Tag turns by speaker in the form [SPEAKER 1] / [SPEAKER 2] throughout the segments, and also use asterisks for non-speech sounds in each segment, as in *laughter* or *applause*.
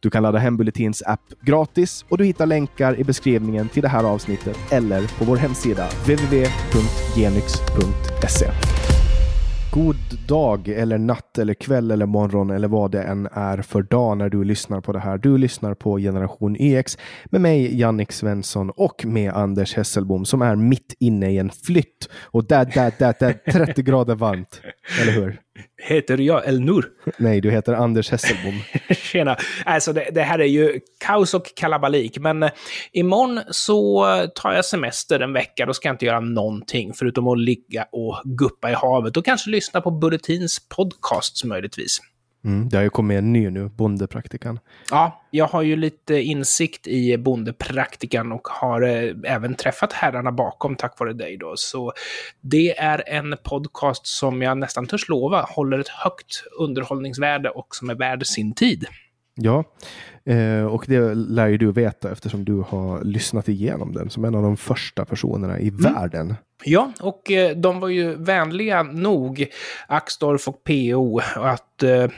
[SPEAKER 1] Du kan ladda hem Bulletins app gratis och du hittar länkar i beskrivningen till det här avsnittet eller på vår hemsida www.genyx.se. God dag eller natt eller kväll eller morgon eller vad det än är för dag när du lyssnar på det här. Du lyssnar på Generation EX med mig Jannik Svensson och med Anders Hesselbom som är mitt inne i en flytt och där, där, där, där 30 grader varmt. Eller hur?
[SPEAKER 2] Heter jag Elnur?
[SPEAKER 1] Nej, du heter Anders Hesselbom. *laughs*
[SPEAKER 2] Tjena! Alltså det, det, här är ju kaos och kalabalik, men eh, imorgon så tar jag semester en vecka. Då ska jag inte göra någonting förutom att ligga och guppa i havet och kanske lyssna på Bulletins podcasts möjligtvis.
[SPEAKER 1] Mm, det har ju kommit en ny nu, Bondepraktikan.
[SPEAKER 2] Ja, jag har ju lite insikt i Bondepraktikan och har eh, även träffat herrarna bakom tack vare dig då. Så det är en podcast som jag nästan törs lova håller ett högt underhållningsvärde och som är värd sin tid.
[SPEAKER 1] Ja, eh, och det lär ju du veta eftersom du har lyssnat igenom den som en av de första personerna i mm. världen.
[SPEAKER 2] Ja, och eh, de var ju vänliga nog, Axdorf och PO, att eh,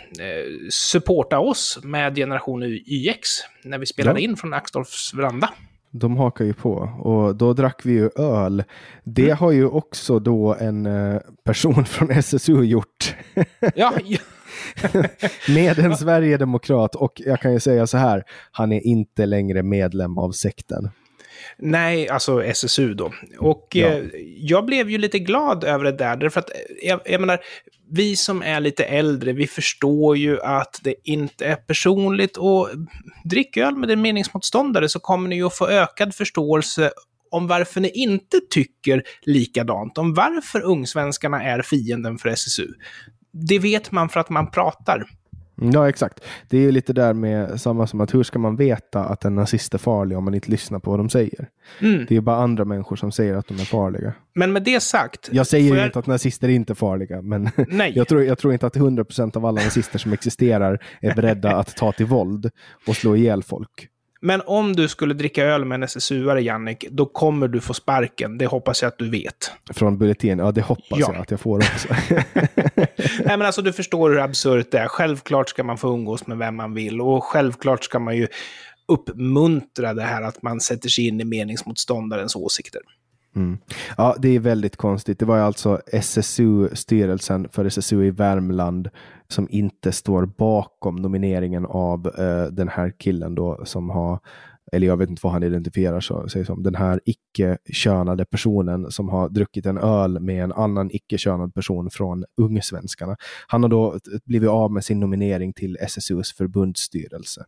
[SPEAKER 2] supporta oss med Generation YX när vi spelade ja. in från Axdorfs veranda.
[SPEAKER 1] De hakar ju på och då drack vi ju öl. Det mm. har ju också då en person från SSU gjort.
[SPEAKER 2] ja, *laughs* ja. *laughs*
[SPEAKER 1] med en Sverigedemokrat och jag kan ju säga så här, han är inte längre medlem av sekten.
[SPEAKER 2] Nej, alltså SSU då. Och ja. eh, jag blev ju lite glad över det där, därför att eh, jag, jag menar, vi som är lite äldre, vi förstår ju att det inte är personligt och drick öl med en meningsmotståndare så kommer ni ju att få ökad förståelse om varför ni inte tycker likadant, om varför ungsvenskarna är fienden för SSU det vet man för att man pratar.
[SPEAKER 1] Ja, exakt. Det är ju lite där med samma som att hur ska man veta att en nazist är farlig om man inte lyssnar på vad de säger? Mm. Det är ju bara andra människor som säger att de är farliga.
[SPEAKER 2] Men med det sagt.
[SPEAKER 1] Jag säger ju jag... inte att nazister inte är farliga, men *laughs* jag, tror, jag tror inte att 100% av alla nazister som existerar är beredda att ta till våld och slå ihjäl folk.
[SPEAKER 2] Men om du skulle dricka öl med en SSU-are, Jannik, då kommer du få sparken. Det hoppas jag att du vet.
[SPEAKER 1] Från Bulletin? Ja, det hoppas ja. jag att jag får också. *laughs*
[SPEAKER 2] Nej, men alltså du förstår hur absurt det är. Självklart ska man få umgås med vem man vill och självklart ska man ju uppmuntra det här att man sätter sig in i meningsmotståndarens åsikter.
[SPEAKER 1] Mm. Ja, det är väldigt konstigt. Det var alltså SSU, styrelsen för SSU i Värmland, som inte står bakom nomineringen av uh, den här killen då som har eller jag vet inte vad han identifierar sig som, den här icke-könade personen som har druckit en öl med en annan icke-könad person från Ungsvenskarna. Han har då blivit av med sin nominering till SSUs förbundsstyrelse.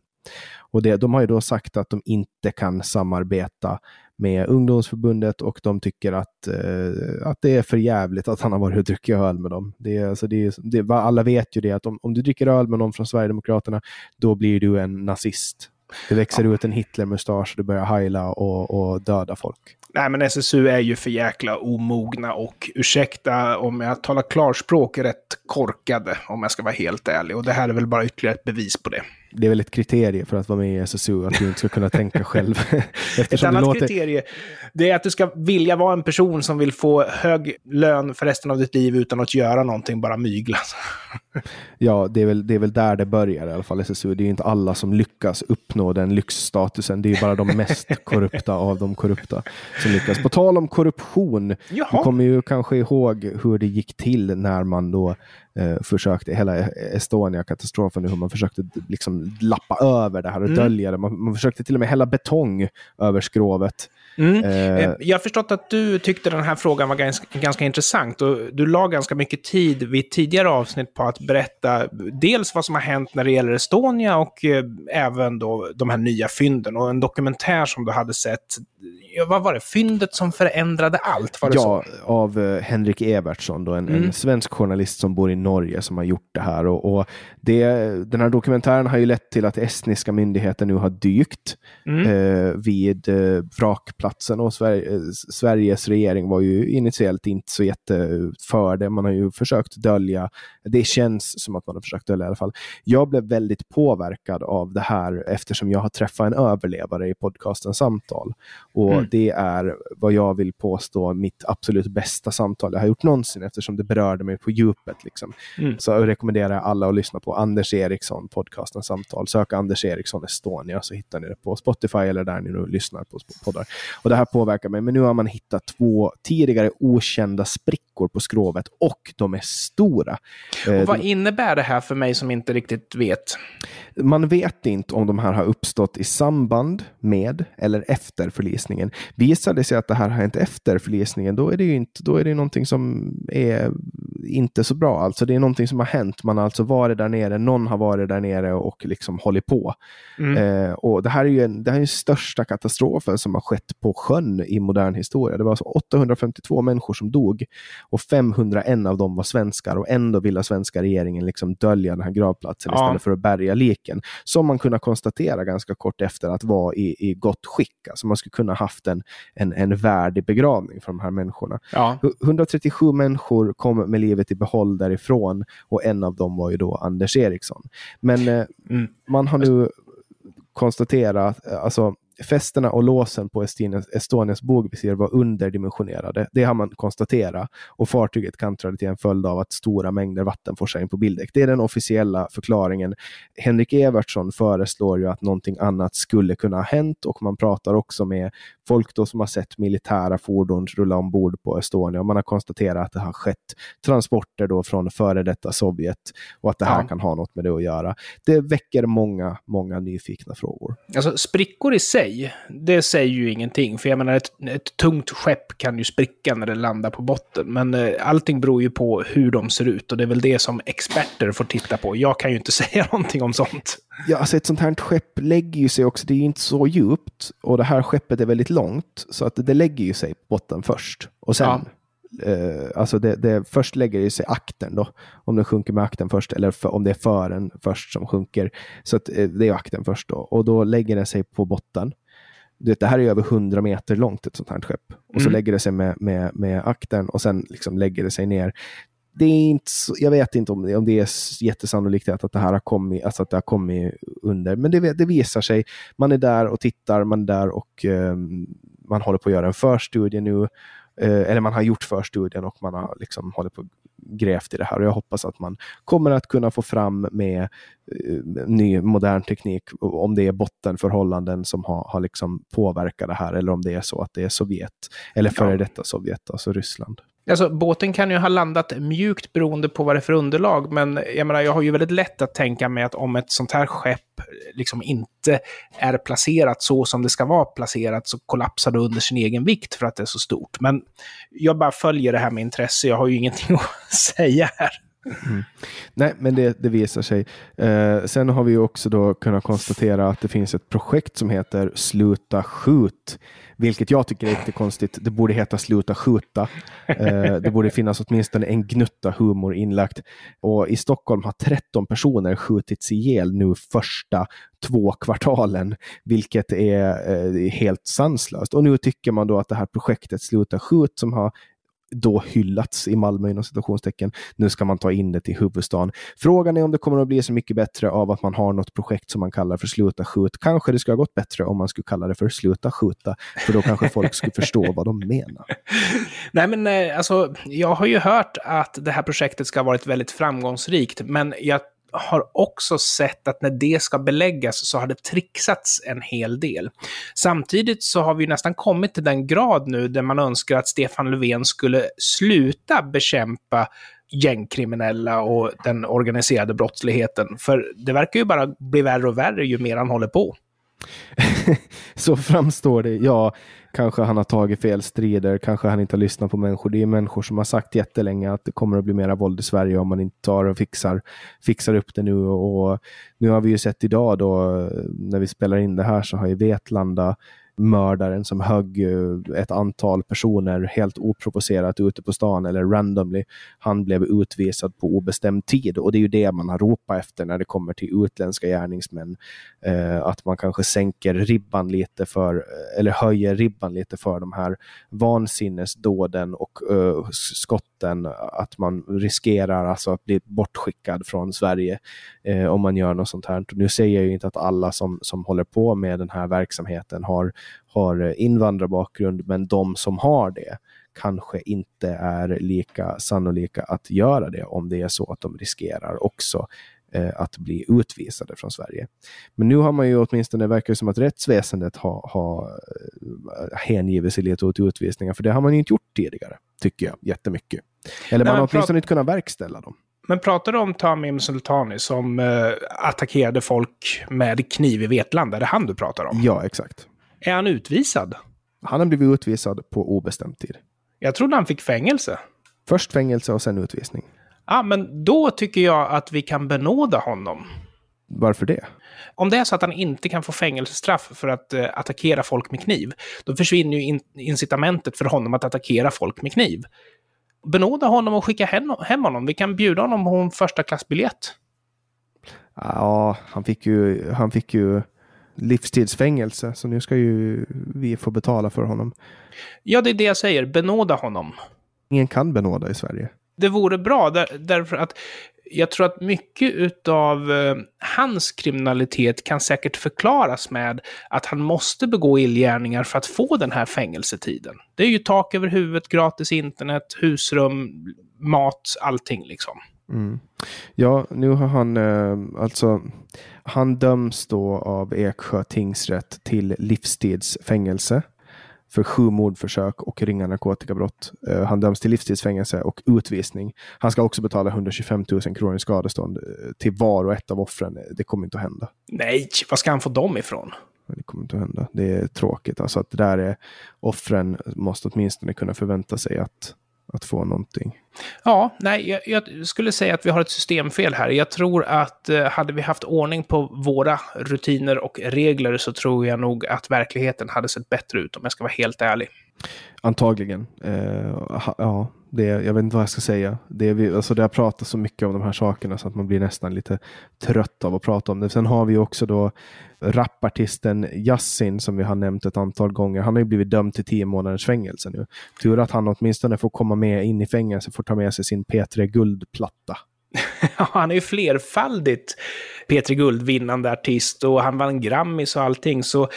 [SPEAKER 1] Och det, de har ju då sagt att de inte kan samarbeta med ungdomsförbundet och de tycker att, eh, att det är för jävligt att han har varit och druckit öl med dem. Det alltså det det, alla vet ju det att om, om du dricker öl med någon från Sverigedemokraterna, då blir du en nazist. Det växer ja. ut en Hitlermustasch och du börjar heila och, och döda folk.
[SPEAKER 2] Nej, men SSU är ju för jäkla omogna och ursäkta om jag talar klarspråk rätt korkade, om jag ska vara helt ärlig. Och det här är väl bara ytterligare ett bevis på det
[SPEAKER 1] det är väl ett kriterie för att vara med i SSU, att du inte ska kunna tänka *laughs* själv.
[SPEAKER 2] ett annat låter... kriterie, det är att du ska vilja vara en person som vill få hög lön för resten av ditt liv utan att göra någonting, bara mygla. *laughs*
[SPEAKER 1] ja, det är, väl, det är väl där det börjar i alla fall, SSU. Det är inte alla som lyckas uppnå den lyxstatusen. Det är bara de mest *laughs* korrupta av de korrupta som lyckas. På tal om korruption, Jaha. du kommer ju kanske ihåg hur det gick till när man då eh, försökte, hela Estonia-katastrofen, hur man försökte liksom lappa över det här och mm. dölja det. Man, man försökte till och med hälla betong över skrovet.
[SPEAKER 2] Mm. Eh, eh, jag har förstått att du tyckte den här frågan var ganska, ganska intressant och du la ganska mycket tid vid tidigare avsnitt på att berätta dels vad som har hänt när det gäller Estonia och eh, även då de här nya fynden och en dokumentär som du hade sett vad var det, fyndet som förändrade allt? Var
[SPEAKER 1] det ja, så? av Henrik Evertsson, då, en, mm. en, svensk journalist som bor i Norge som har gjort det här. Och, och det, den här dokumentären har ju lett till att estniska myndigheter nu har dykt mm. uh, vid uh, vrakplatsen och Sverige, Sveriges regering var ju initiellt inte så jätte för det. Man har ju försökt dölja, det känns som att man har försökt dölja i alla fall. Jag blev väldigt påverkad av det här eftersom jag har träffat en överlevare i podcasten Samtal. Och mm. det är vad jag vill påstå mitt absolut bästa samtal jag har gjort någonsin eftersom det berörde mig på djupet. Liksom. Mm. Så jag rekommenderar alla att lyssna på Anders Eriksson, podcasten Samtal. Sök Anders Eriksson Estonia så hittar ni det på Spotify eller där ni nu lyssnar på poddar. Och det här påverkar mig, men nu har man hittat två tidigare okända sprickor på skrovet och de är stora.
[SPEAKER 2] Och eh, vad innebär det här för mig som inte riktigt vet?
[SPEAKER 1] Man vet inte om de här har uppstått i samband med eller efter förlisningen. Visar det sig att det här har hänt efter förlisningen, då är det ju inte, då är det någonting som är inte så bra. Alltså det är någonting som har hänt. Man har alltså varit där nere, någon har varit där nere och liksom hållit på. Mm. Eh, och det här är ju en, det här är den största katastrofen som har skett på sjön i modern historia. Det var alltså 852 människor som dog och 501 av dem var svenskar och ändå ville svenska regeringen liksom dölja den här gravplatsen ja. istället för att bärga liken. Som man kunde konstatera ganska kort efter att vara i, i gott skick. Alltså man skulle kunna haft en, en, en värdig begravning för de här människorna. Ja. 137 människor kom med livet i behåll därifrån och en av dem var ju då Anders Eriksson. Men eh, mm. man har nu konstaterat, alltså fästena och låsen på Estonias, Estonias bågvisir var underdimensionerade. Det har man konstaterat och fartyget kantrade till en följd av att stora mängder vatten forsade in på bildäck. Det är den officiella förklaringen. Henrik Evertsson föreslår ju att någonting annat skulle kunna ha hänt och man pratar också med folk då som har sett militära fordon rulla ombord på Estonia och man har konstaterat att det har skett transporter då från före detta Sovjet och att det här ja. kan ha något med det att göra. Det väcker många, många nyfikna frågor.
[SPEAKER 2] Alltså sprickor i sig sig, det säger ju ingenting. För jag menar, ett, ett tungt skepp kan ju spricka när det landar på botten. Men eh, allting beror ju på hur de ser ut. Och det är väl det som experter får titta på. Jag kan ju inte *laughs* säga någonting om sånt.
[SPEAKER 1] Ja, alltså ett sånt här skepp lägger ju sig också, det är ju inte så djupt. Och det här skeppet är väldigt långt. Så att det lägger ju sig på botten först. Och sen ja. Uh, alltså det, det, först lägger det sig akten då, om den sjunker med akten först, eller för, om det är fören först som sjunker. Så att, uh, det är akten först då, och då lägger den sig på botten. Det, det här är över 100 meter långt, ett sånt här skepp. Och mm. så lägger det sig med, med, med akten och sen liksom lägger det sig ner. Det är inte så, jag vet inte om, om det är jättesannolikt att det här har kommit, alltså att det har kommit under, men det, det visar sig. Man är där och tittar, man är där och um, man håller på att göra en förstudie nu Eh, eller man har gjort förstudien och man har liksom hållit på grävt i det här. Och jag hoppas att man kommer att kunna få fram med eh, ny modern teknik, om det är bottenförhållanden som har, har liksom påverkat det här, eller om det är så att det är Sovjet, eller före detta Sovjet, alltså Ryssland.
[SPEAKER 2] Alltså, båten kan ju ha landat mjukt beroende på vad det är för underlag, men jag menar, jag har ju väldigt lätt att tänka mig att om ett sånt här skepp liksom inte är placerat så som det ska vara placerat så kollapsar det under sin egen vikt för att det är så stort. Men jag bara följer det här med intresse, jag har ju ingenting *laughs* att säga här.
[SPEAKER 1] Mm. Nej, men det, det visar sig. Eh, sen har vi också då kunnat konstatera att det finns ett projekt som heter Sluta skjut vilket jag tycker är lite konstigt. Det borde heta Sluta skjuta. Eh, det borde finnas åtminstone en gnutta humor inlagt. Och i Stockholm har 13 personer skjutits ihjäl nu första två kvartalen, vilket är eh, helt sanslöst. Och nu tycker man då att det här projektet Sluta skjut som har då hyllats i Malmö inom citationstecken. Nu ska man ta in det till huvudstaden. Frågan är om det kommer att bli så mycket bättre av att man har något projekt som man kallar för Sluta skjut. Kanske det skulle ha gått bättre om man skulle kalla det för Sluta skjuta, för då kanske folk skulle förstå vad de menar. *laughs*
[SPEAKER 2] Nej, men eh, alltså, jag har ju hört att det här projektet ska ha varit väldigt framgångsrikt, men jag har också sett att när det ska beläggas så har det trixats en hel del. Samtidigt så har vi nästan kommit till den grad nu där man önskar att Stefan Löfven skulle sluta bekämpa gängkriminella och den organiserade brottsligheten. För det verkar ju bara bli värre och värre ju mer han håller på. *laughs*
[SPEAKER 1] så framstår det. Ja, kanske han har tagit fel strider, kanske han inte har lyssnat på människor. Det är människor som har sagt jättelänge att det kommer att bli mera våld i Sverige om man inte tar och fixar, fixar upp det nu. Och nu har vi ju sett idag då, eh, när vi spelar in det här, så har ju Vetlanda mördaren som högg eh, ett antal personer helt oprovocerat ute på stan eller randomly. Han blev utvisad på obestämd tid och det är ju det man har ropat efter när det kommer till utländska gärningsmän. Eh, att man kanske sänker ribban lite för, eh, eller höjer ribban lite för de här vansinnesdåden och eh, skotten. Att man riskerar alltså att bli bortskickad från Sverige eh, om man gör något sånt här. Nu säger jag ju inte att alla som, som håller på med den här verksamheten har, har invandrarbakgrund, men de som har det kanske inte är lika sannolika att göra det om det är så att de riskerar också eh, att bli utvisade från Sverige. Men nu har man ju åtminstone, det verkar som att rättsväsendet har, har eh, hängivit sig lite åt utvisningar, för det har man ju inte gjort tidigare, tycker jag, jättemycket. Eller Nej, man har åtminstone inte kunnat verkställa dem.
[SPEAKER 2] Men pratar du om Tamim Sultani som uh, attackerade folk med kniv i Vetlanda? Är det han du pratar om?
[SPEAKER 1] Ja, exakt.
[SPEAKER 2] Är han utvisad?
[SPEAKER 1] Han har blivit utvisad på obestämd tid.
[SPEAKER 2] Jag trodde han fick fängelse.
[SPEAKER 1] Först fängelse och sen utvisning.
[SPEAKER 2] Ja, men då tycker jag att vi kan benåda honom.
[SPEAKER 1] Varför det?
[SPEAKER 2] Om det är så att han inte kan få fängelsestraff för att uh, attackera folk med kniv, då försvinner ju in incitamentet för honom att attackera folk med kniv benåda honom och skicka hem, hem honom. Vi kan bjuda honom på en första klassbiljett.
[SPEAKER 1] Ja, han fick ju, han fick ju livstidsfängelse, så nu ska ju vi få betala för honom.
[SPEAKER 2] Ja, det är det jag säger. Benåda honom.
[SPEAKER 1] Ingen kan benåda i Sverige.
[SPEAKER 2] Det vore bra, där, därför att jag tror att mycket av eh, hans kriminalitet kan säkert förklaras med att han måste begå illgärningar för att få den här fängelsetiden. Det är ju tak över huvudet, gratis internet, husrum, mat, allting liksom.
[SPEAKER 1] Mm. Ja, nu har han eh, alltså, han döms då av Eksjö tingsrätt till livstidsfängelse för sju mordförsök och ringa narkotikabrott. Uh, han döms till livstidsfängelse och utvisning. Han ska också betala 125 000 kronor i skadestånd uh, till var och ett av offren. Det kommer inte att hända.
[SPEAKER 2] Nej, var ska han få dem ifrån?
[SPEAKER 1] Det kommer inte att hända. Det är tråkigt. Alltså att det där är, offren måste åtminstone kunna förvänta sig att att få någonting.
[SPEAKER 2] Ja, nej, jag, jag, skulle säga att vi har ett systemfel här. Jag tror att eh, hade vi haft ordning på våra rutiner och regler så tror jag nog att verkligheten hade sett bättre ut om jag ska vara helt ärlig.
[SPEAKER 1] Antagligen. Eh, ja, det, jag vet inte vad jag ska säga. Det, vi, alltså det har pratat så mycket om de här sakerna så att man blir nästan lite trött av att prata om det. Sen har vi också då rapartisten Yassin som vi har nämnt ett antal gånger. Han har ju blivit dömd till tio månaders fängelse nu. Tur att han åtminstone får komma med in i fängelse, får ta med sig sin P3 Guldplatta. *laughs*
[SPEAKER 2] han är ju flerfaldigt P3 Guld-vinnande artist och han vann Grammis och allting. Så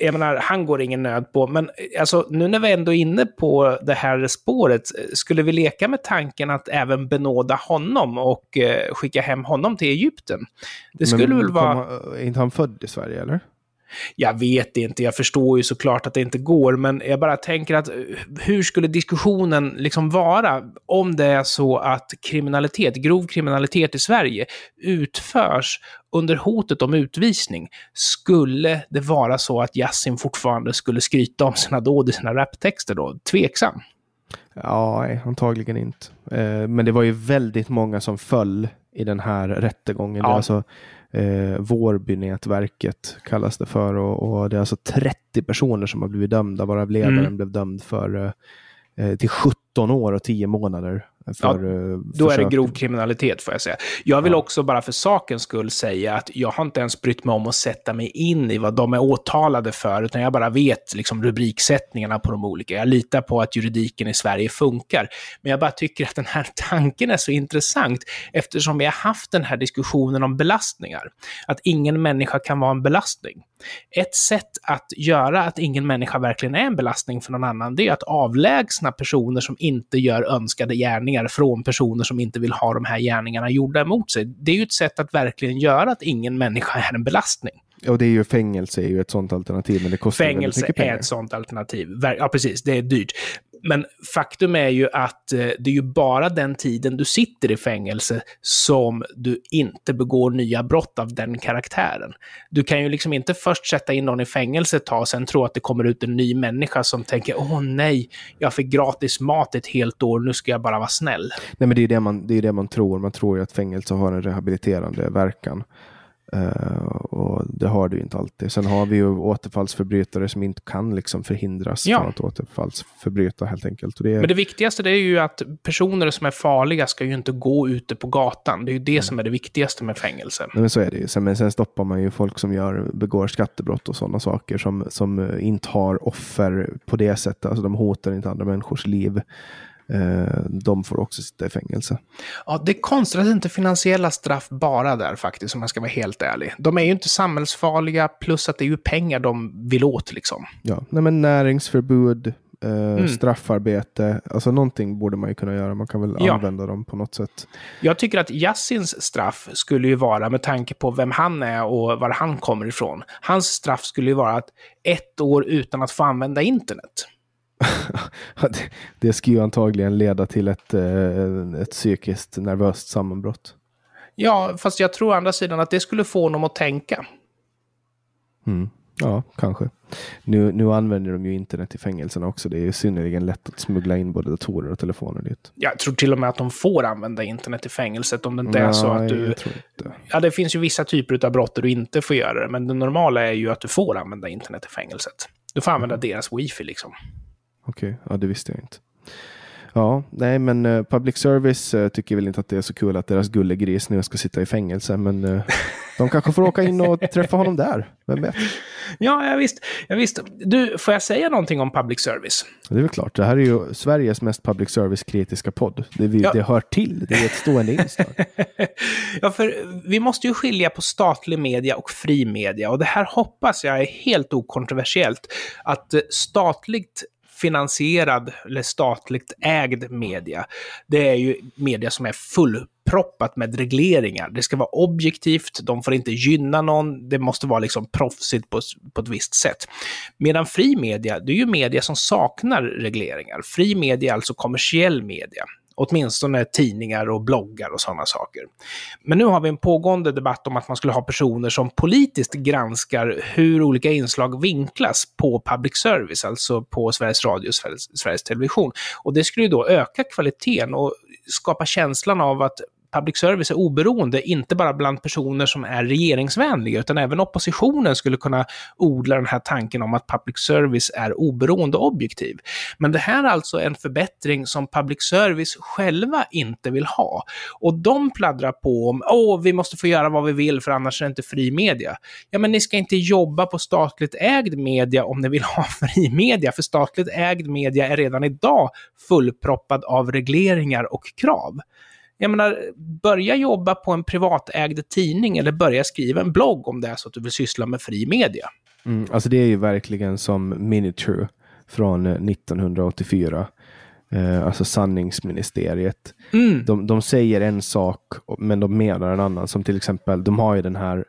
[SPEAKER 2] jag menar, han går ingen nöd på. Men alltså, nu när vi ändå är inne på det här spåret, skulle vi leka med tanken att även benåda honom och eh, skicka hem honom till Egypten? Det skulle Men, väl vara...
[SPEAKER 1] Är inte han född i Sverige, eller?
[SPEAKER 2] Jag vet inte, jag förstår ju såklart att det inte går, men jag bara tänker att eh, hur skulle diskussionen liksom vara om det är så att kriminalitet, grov kriminalitet i Sverige utförs under hotet om utvisning? Skulle det vara så att Yassin fortfarande skulle skryta om sina dåd i sina raptexter då? Tveksam.
[SPEAKER 1] Ja, antagligen inte. Eh, men det var ju väldigt många som föll i den här rättegången. Ja. Alltså eh, Vårbynätverket kallas det för och, och, det är alltså 30 personer som har blivit dömda varav ledaren mm. blev dömd för eh, till 17 år och 10 månader för,
[SPEAKER 2] ja, eh, då är det grov kriminalitet får jag säga. Jag vill ja. också bara för sakens skull säga att jag har inte ens brytt mig om att sätta mig in i vad de är åtalade för, utan jag bara vet liksom rubriksättningarna på de olika. Jag litar på att juridiken i Sverige funkar. Men jag bara tycker att den här *laughs* tanken är så intressant eftersom vi har haft den här diskussionen om belastningar. Att ingen människa kan vara en belastning. Ett sätt att göra att ingen människa verkligen är en belastning för någon annan, det är att avlägsna personer som inte gör önskade gärningar från personer som inte vill ha de här gärningarna gjorda emot sig. Det är ju ett sätt att verkligen göra att ingen människa är en belastning.
[SPEAKER 1] Och det är ju fängelse är ju ett sånt alternativ, men det kostar
[SPEAKER 2] fängelse
[SPEAKER 1] mycket pengar.
[SPEAKER 2] Fängelse är ett sånt alternativ. Ja, precis. Det är dyrt. Men faktum är ju att eh, det är ju bara den tiden du sitter i fängelse som du inte begår nya brott av den karaktären. Du kan ju liksom inte först sätta in någon i fängelse ett tag och sen tro att det kommer ut en ny människa som tänker åh nej, jag fick gratis mat ett helt år, nu ska jag bara vara snäll.
[SPEAKER 1] Nej, men det är det man, det är det man tror. Man tror ju att fängelse har en rehabiliterande verkan. Uh, det har du inte alltid. Sen har vi ju återfallsförbrytare som inte kan liksom förhindras
[SPEAKER 2] Ja.
[SPEAKER 1] från att återfallsförbryta helt enkelt. Det är,
[SPEAKER 2] Men det viktigaste det är ju att personer som är farliga ska ju inte gå ute på gatan. Det är ju det som är det viktigaste med fängelse.
[SPEAKER 1] Nej, men så är det ju. Sen, men sen stoppar man ju folk som gör, begår skattebrott och sådana saker som, som inte har offer på det sättet. Alltså de hotar inte andra människors liv. Eh, de får också sitta i fängelse.
[SPEAKER 2] Ja, det är konstigt att inte finansiella straff bara där faktiskt, om man ska vara helt ärlig. De är ju inte samhällsfarliga, plus att det är ju pengar de vill åt liksom.
[SPEAKER 1] Ja, nej, men näringsförbud, eh,
[SPEAKER 2] Mm.
[SPEAKER 1] straffarbete, alltså någonting borde man ju kunna göra. Man kan väl
[SPEAKER 2] Ja.
[SPEAKER 1] använda dem på något sätt.
[SPEAKER 2] Jag tycker att Yassins straff skulle ju vara, med tanke på vem han är och var han kommer ifrån, hans straff skulle ju vara att ett år utan att få använda internet. *laughs*
[SPEAKER 1] det, skulle ju antagligen leda till ett, eh, ett psykiskt nervöst sammanbrott.
[SPEAKER 2] Ja, fast jag tror å andra sidan att det skulle få honom att tänka.
[SPEAKER 1] Mm. Ja, kanske. Nu, nu använder de ju internet i fängelserna också. Det är ju synnerligen lätt att smuggla in både datorer och telefoner dit.
[SPEAKER 2] Jag tror till och med att de får använda internet i fängelset om det inte är så att
[SPEAKER 1] Nej,
[SPEAKER 2] du...
[SPEAKER 1] jag tror inte.
[SPEAKER 2] Ja, det finns ju vissa typer av brott där du inte får göra det, men det normala är ju att du får använda internet i fängelset. Du får använda deras wifi liksom.
[SPEAKER 1] Okej, ja det visste jag inte. Ja, nej men eh, public service eh, tycker väl inte att det är så kul att deras gullegris nu ska sitta i fängelse, men eh, de kanske får åka in och träffa honom där. Vem vet?
[SPEAKER 2] Ja, ja visst. Ja, visst. Du, får jag säga någonting om public service?
[SPEAKER 1] Det är väl klart, det här är ju Sveriges mest public service-kritiska podd. Det, vi,
[SPEAKER 2] Ja.
[SPEAKER 1] det hör till, det är ett stående inslag. *laughs*
[SPEAKER 2] ja, för vi måste ju skilja på statlig media och fri media. Och det här hoppas jag är helt okontroversiellt. Att statligt finansierad eller statligt ägd media, det är ju media som är fullproppat med regleringar. Det ska vara objektivt, de får inte gynna någon, det måste vara liksom proffsigt på, på ett visst sätt. Medan fri media, det är ju media som saknar regleringar. Fri media är alltså kommersiell media. Åtminstone tidningar och bloggar och sådana saker. Men nu har vi en pågående debatt om att man skulle ha personer som politiskt granskar hur olika inslag vinklas på public service, alltså på Sveriges Radio och Sveriges, Sveriges Television. Och det skulle ju då öka kvaliteten och skapa känslan av att public service är oberoende, inte bara bland personer som är regeringsvänliga, utan även oppositionen skulle kunna odla den här tanken om att public service är oberoende och objektiv. Men det här är alltså en förbättring som public service själva inte vill ha. Och de pladdrar på om åh, vi måste få göra vad vi vill för annars är det inte fri media. Ja, men ni ska inte jobba på statligt ägd media om ni vill ha *laughs* fri media, för statligt ägd media är redan idag fullproppad av regleringar och krav. Jag menar, börja jobba på en privatägd tidning eller börja skriva en blogg om det är så att du vill syssla med fri media.
[SPEAKER 1] Mm, alltså det är ju verkligen som Minitrue från eh, 1984. Eh, alltså sanningsministeriet.
[SPEAKER 2] Mm.
[SPEAKER 1] De, de säger en sak men de menar en annan. Som till exempel, de har ju den här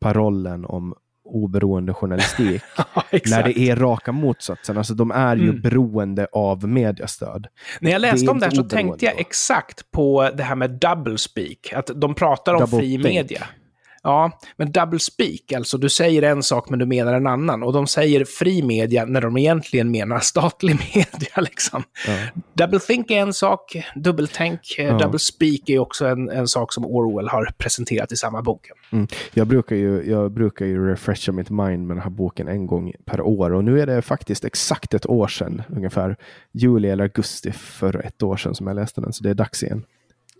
[SPEAKER 1] parollen om oberoende journalistik. *laughs*
[SPEAKER 2] Ja,
[SPEAKER 1] när det är raka motsatsen. Alltså de är ju
[SPEAKER 2] Mm.
[SPEAKER 1] beroende av mediestöd.
[SPEAKER 2] När jag
[SPEAKER 1] det
[SPEAKER 2] läste
[SPEAKER 1] är
[SPEAKER 2] om det här så tänkte jag
[SPEAKER 1] då.
[SPEAKER 2] exakt på det här med double speak. Att de pratar om
[SPEAKER 1] Double
[SPEAKER 2] fri
[SPEAKER 1] think.
[SPEAKER 2] media. Ja, men double speak, alltså du säger en sak men du menar en annan. Och de säger fri media när de egentligen menar statlig *laughs* media. Liksom.
[SPEAKER 1] Ja.
[SPEAKER 2] Double think är en sak, dubbeltänk, eh,
[SPEAKER 1] Ja.
[SPEAKER 2] double speak är också en, en sak som Orwell har presenterat i samma bok.
[SPEAKER 1] Mm. Jag, brukar ju, jag brukar ju refresha mitt mind med den här boken en gång per år och nu är det faktiskt exakt ett år sedan, ungefär juli eller augusti för ett år sedan som jag läste den, så det är dags igen.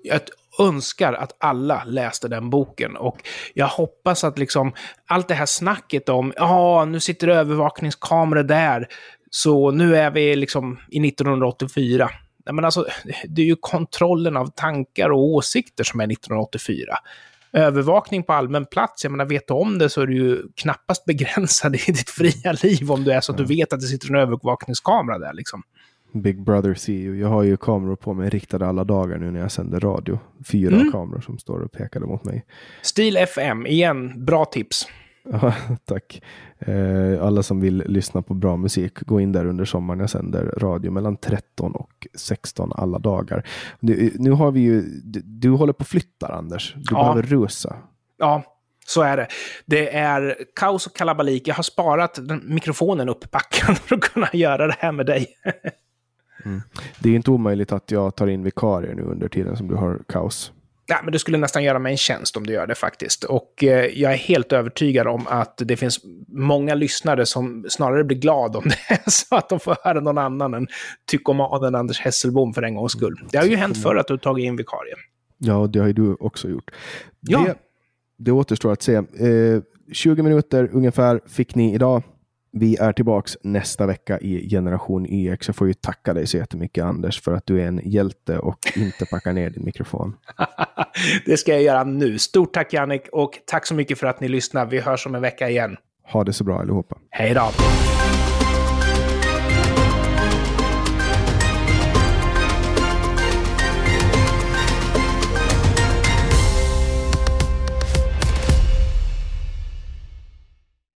[SPEAKER 2] Jag önskar att alla läste den boken och jag hoppas att liksom allt det här snacket om ja, nu sitter övervakningskameror där, så nu är vi liksom i 1984. Nej, men alltså, *laughs* det är ju kontrollen av tankar och åsikter som är 1984. Övervakning på allmän plats, jag menar, vet du om det så är du ju knappast begränsad *laughs* i ditt fria liv om du är så att du vet att det sitter en övervakningskamera där liksom.
[SPEAKER 1] Big Brother see you. Jag har ju kameror på mig riktade alla dagar nu när jag sänder radio. Fyra
[SPEAKER 2] Mm.
[SPEAKER 1] kameror som står och pekade mot mig.
[SPEAKER 2] Stil FM, igen, bra tips. *laughs*
[SPEAKER 1] Tack. Eh, alla som vill lyssna på bra musik, gå in där under sommaren. Jag sänder radio mellan 13 och 16 alla dagar. Nu, nu har vi ju, du, du håller på och flyttar Anders. Du
[SPEAKER 2] Ja.
[SPEAKER 1] behöver rusa.
[SPEAKER 2] Ja, så är det. Det är kaos och kalabalik. Jag har sparat mikrofonen upppackad *laughs* för att kunna göra det här med dig. *laughs*
[SPEAKER 1] Det är inte omöjligt att jag tar in vikarier nu under tiden som du har kaos.
[SPEAKER 2] Ja, men du skulle nästan göra mig en tjänst om du gör det faktiskt. Och eh, jag är helt övertygad om att det finns många lyssnare som snarare blir glada om *laughs* det är så att de får höra någon annan än tyckomanen Anders Hesselbom för en gångs skull. Det har ju hänt förr att du har tagit in vikarie.
[SPEAKER 1] Ja, det har ju du också gjort.
[SPEAKER 2] Ja.
[SPEAKER 1] Det, det återstår att se. Eh, 20 minuter ungefär fick ni idag. Vi är tillbaks nästa vecka i Generation YX. Jag får ju tacka dig så jättemycket Anders för att du är en hjälte och inte packar ner din mikrofon. *laughs*
[SPEAKER 2] det ska jag göra nu. Stort tack Jannik och tack så mycket för att ni lyssnar. Vi hörs om en vecka igen.
[SPEAKER 1] Ha det så bra allihopa.
[SPEAKER 2] Hej då!